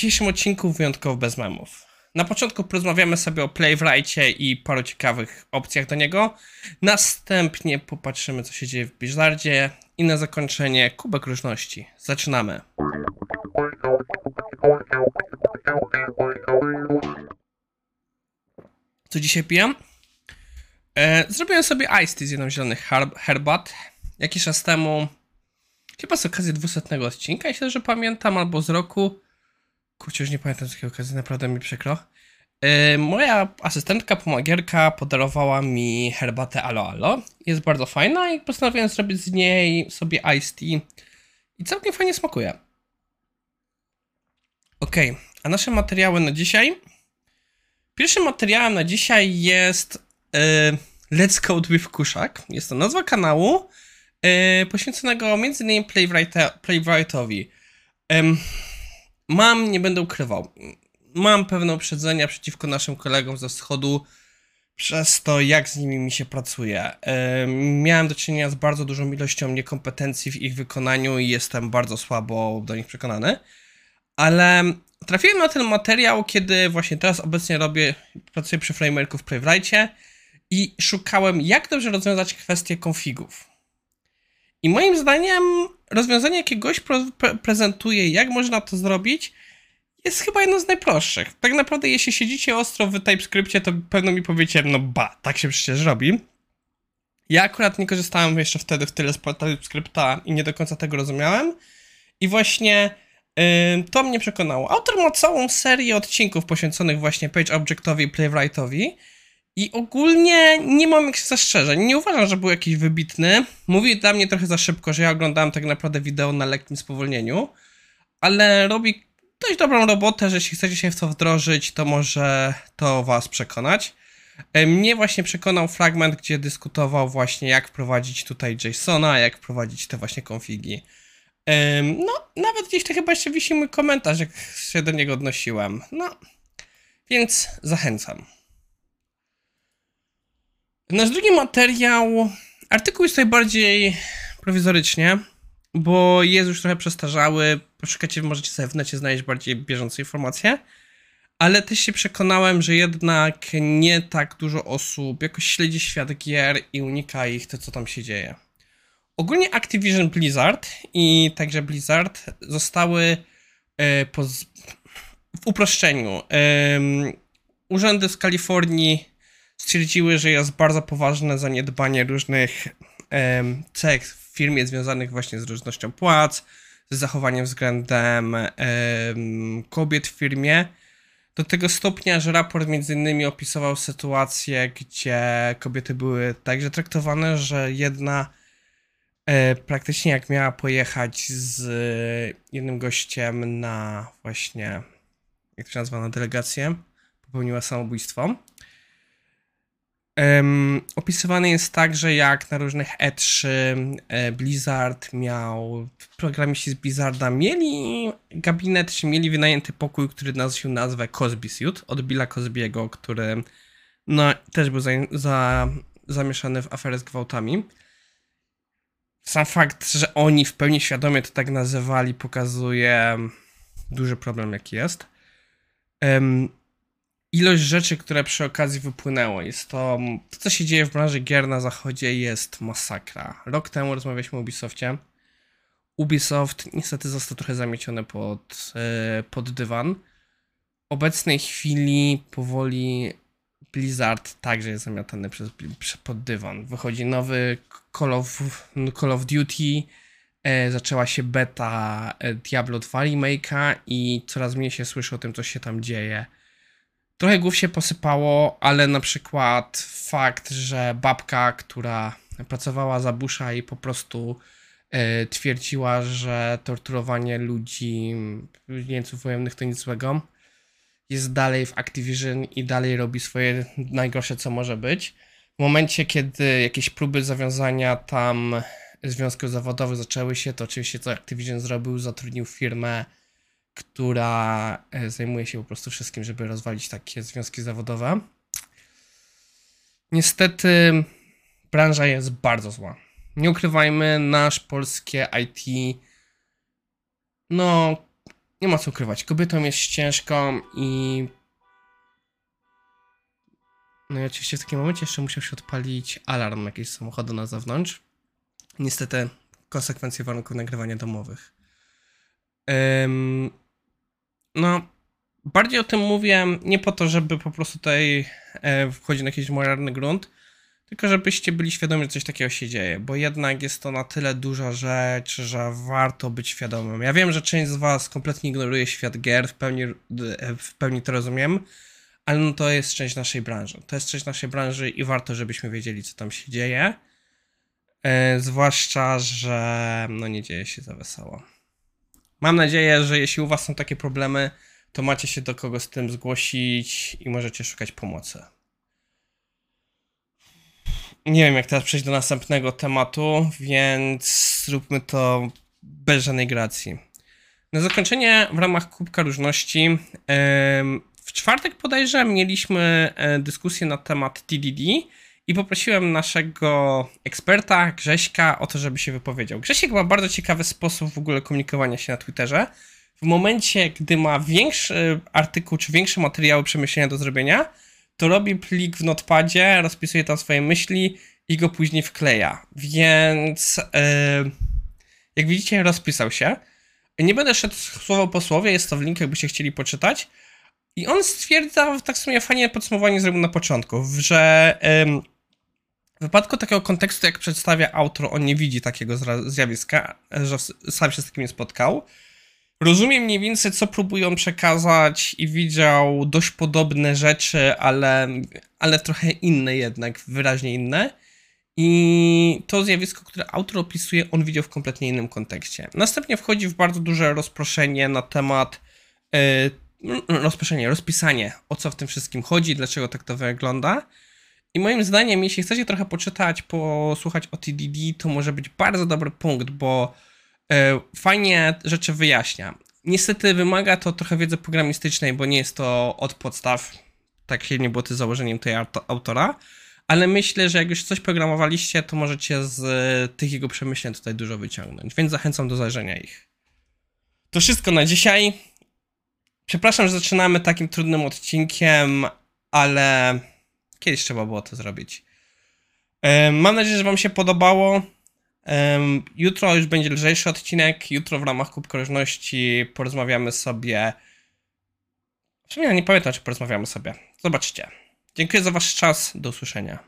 dzisiejszym odcinku wyjątkowo bez memów. Na początku porozmawiamy sobie o Playwrightie i paru ciekawych opcjach do niego. Następnie popatrzymy, co się dzieje w Blizzardzie. I na zakończenie kubek różności. Zaczynamy. Co dzisiaj piję? E, zrobiłem sobie Ice Tea z jedną zielony herb herbat. Jakiś czas temu, chyba z okazji 200 odcinka, myślę, że pamiętam, albo z roku. Kurczę, już nie pamiętam z jakiej okazji, naprawdę mi przykro. E, moja asystentka, pomagierka podarowała mi herbatę Alo Alo. Jest bardzo fajna i postanowiłem zrobić z niej sobie Ice Tea. I całkiem fajnie smakuje. Ok, a nasze materiały na dzisiaj. Pierwszym materiałem na dzisiaj jest e, Let's Code with Kuszak. Jest to nazwa kanału e, poświęconego m.in. Playwright- Playwrightowi. Em, mam, nie będę ukrywał, mam pewne uprzedzenia przeciwko naszym kolegom ze wschodu przez to, jak z nimi mi się pracuje. Em, miałem do czynienia z bardzo dużą ilością niekompetencji w ich wykonaniu i jestem bardzo słabo do nich przekonany. Ale trafiłem na ten materiał, kiedy właśnie teraz obecnie robię, pracuję przy frameworku w Playwrightie i szukałem, jak dobrze rozwiązać kwestię konfigów. I moim zdaniem rozwiązanie, jakie gość prezentuje, jak można to zrobić, jest chyba jedno z najprostszych. Tak naprawdę, jeśli siedzicie ostro w TypeScriptie, to pewno mi powiecie, no ba, tak się przecież robi. Ja akurat nie korzystałem jeszcze wtedy w tyle z TypeScripta i nie do końca tego rozumiałem. I właśnie yy, to mnie przekonało. Autor ma całą serię odcinków poświęconych właśnie Page Objectowi i Playwrightowi. I ogólnie nie mam jakichś zastrzeżeń. Nie uważam, że był jakiś wybitny. Mówi dla mnie trochę za szybko, że ja oglądałem tak naprawdę wideo na lekkim spowolnieniu. Ale robi dość dobrą robotę, że jeśli chcecie się w to wdrożyć, to może to was przekonać. E, Mnie właśnie przekonał fragment, gdzie dyskutował właśnie jak wprowadzić tutaj JSONa, jak wprowadzić te właśnie konfigi. Em, No, nawet gdzieś to chyba jeszcze wisi mój komentarz, jak się do niego odnosiłem. No, więc zachęcam. Nasz drugi materiał. Artykuł jest tutaj bardziej prowizorycznie, bo jest już trochę przestarzały. Poszukacie, możecie sobie w necie znaleźć bardziej bieżące informacje. Ale też się przekonałem, że jednak nie tak dużo osób jakoś śledzi świat gier i unika ich to, co tam się dzieje. Ogólnie Activision Blizzard i także Blizzard zostały poz... w uproszczeniu. urzędy z Kalifornii stwierdziły, że jest bardzo poważne zaniedbanie różnych em, cech w firmie związanych właśnie z różnością płac, z zachowaniem względem em, kobiet w firmie. Do tego stopnia, że raport między innymi opisywał sytuację, gdzie kobiety były także traktowane, że jedna e, praktycznie jak miała pojechać z jednym gościem na właśnie, jak to się nazywa, na delegację, popełniła samobójstwo. Em, opisywany jest także jak na różnych E3 e, Blizzard miał, programiści z Blizzarda mieli gabinet, czy mieli wynajęty pokój, który nosił nazwę Cosby Suit od Billa Cosbiego, który no, też był za, za, zamieszany w aferę z gwałtami. Sam fakt, że oni w pełni świadomie to tak nazywali, pokazuje duży problem, jaki jest. Em, ilość rzeczy, które przy okazji wypłynęło. Jest to, to, co się dzieje w branży gier na zachodzie, jest masakra. Rok temu rozmawialiśmy o Ubisoftie. Ubisoft niestety został trochę zamieciony pod, e, pod dywan. W obecnej chwili powoli Blizzard także jest zamiatany przez, prze- pod dywan. Wychodzi nowy Call of, Call of Duty, e, zaczęła się beta e, Diablo 2 remake'a i coraz mniej się słyszy o tym, co się tam dzieje. Trochę głów się posypało, ale na przykład fakt, że babka, która pracowała za Busha i po prostu e, twierdziła, że torturowanie ludzi, jeńców wojennych to nic złego, jest dalej w Activision i dalej robi swoje najgorsze, co może być. W momencie, kiedy jakieś próby zawiązania tam związków zawodowych zaczęły się, to oczywiście co Activision zrobił, zatrudnił firmę, która e, zajmuje się po prostu wszystkim, żeby rozwalić takie związki zawodowe. Niestety branża jest bardzo zła. Nie ukrywajmy, nasz polskie IT no nie ma co ukrywać. Kobietom jest ciężko i. No i oczywiście w takim momencie jeszcze musiał się odpalić alarm jakiegoś samochodu na zewnątrz. Niestety konsekwencje warunków nagrywania domowych. Ym, no, bardziej o tym mówię nie po to, żeby po prostu tutaj e, wchodzić na jakiś moralny grunt, tylko żebyście byli świadomi, że coś takiego się dzieje, bo jednak jest to na tyle duża rzecz, że warto być świadomym. Ja wiem, że część z Was kompletnie ignoruje świat gier, w pełni, w pełni to rozumiem, ale no to jest część naszej branży. To jest część naszej branży i warto, żebyśmy wiedzieli, co tam się dzieje. E, zwłaszcza, że no nie dzieje się za wesoło. Mam nadzieję, że jeśli u Was są takie problemy, to macie się do kogo z tym zgłosić i możecie szukać pomocy. Nie wiem, jak teraz przejść do następnego tematu, więc zróbmy to bez żadnej gracji. Na zakończenie w ramach Kubka Różności w czwartek bodajże mieliśmy e, dyskusję na temat TDD i poprosiłem naszego eksperta Grześka o to, żeby się wypowiedział. Grzesiek ma bardzo ciekawy sposób w ogóle komunikowania się na Twitterze. W momencie, gdy ma większy artykuł czy większe materiały przemyślenia do zrobienia, to robi plik w notepadzie, rozpisuje tam swoje myśli i go później wkleja. Więc yy, jak widzicie, rozpisał się. Nie będę szedł słowo po słowie, jest to w linku, jakbyście chcieli poczytać. I on stwierdza, tak w sumie fajnie podsumowanie zrobił na początku, że w wypadku takiego kontekstu, jak przedstawia autor, on nie widzi takiego zjawiska, że sam się z takim nie spotkał. Rozumiem mniej więcej, co próbują przekazać i widział dość podobne rzeczy, ale, ale trochę inne jednak, wyraźnie inne. I to zjawisko, które autor opisuje, on widział w kompletnie innym kontekście. Następnie wchodzi w bardzo duże rozproszenie na temat yy, rozproszenie, rozpisanie, o co w tym wszystkim chodzi, dlaczego tak to wygląda. I moim zdaniem, jeśli chcecie trochę poczytać, posłuchać o TDD, to może być bardzo dobry punkt, bo E, fajnie rzeczy wyjaśnia. Niestety wymaga to trochę wiedzy programistycznej, bo nie jest to od podstaw, tak się nie było to założeniem tej autora, ale myślę, że jak już coś programowaliście, to możecie z tych jego przemyśleń tutaj dużo wyciągnąć, więc zachęcam do zajrzenia ich. To wszystko na dzisiaj. Przepraszam, że zaczynamy takim trudnym odcinkiem, ale kiedyś trzeba było to zrobić. Mam nadzieję, że Wam się podobało. Jutro już będzie lżejszy odcinek. Jutro w ramach Kubka porozmawiamy sobie. W sumie nie pamiętam, czy porozmawiamy sobie. Zobaczcie. Dziękuję za Wasz czas. Do usłyszenia.